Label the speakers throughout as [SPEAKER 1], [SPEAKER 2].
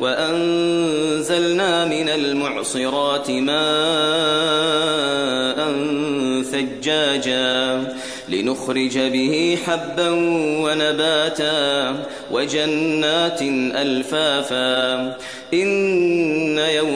[SPEAKER 1] وأنزلنا من المعصرات ماء ثجاجا لنخرج به حبا ونباتا وجنات ألفافا إن يوم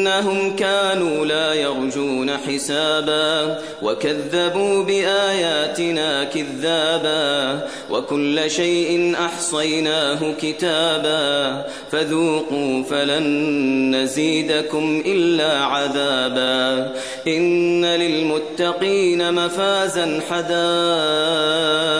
[SPEAKER 1] إنهم كانوا لا يرجون حسابا وكذبوا بآياتنا كذابا وكل شيء أحصيناه كتابا فذوقوا فلن نزيدكم إلا عذابا إن للمتقين مفازا حدائق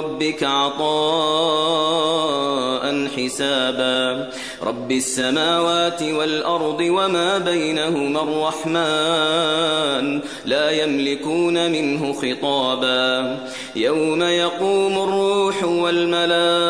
[SPEAKER 1] ربك عطاء حسابا. رب السماوات والأرض وما بينهما الرحمن لا يملكون منه خطابا. يوم يقوم الروح والملائكة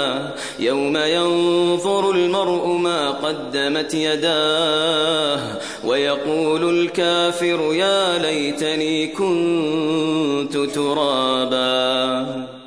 [SPEAKER 1] قدمت يداه ويقول الكافر يا ليتني كنت ترابا.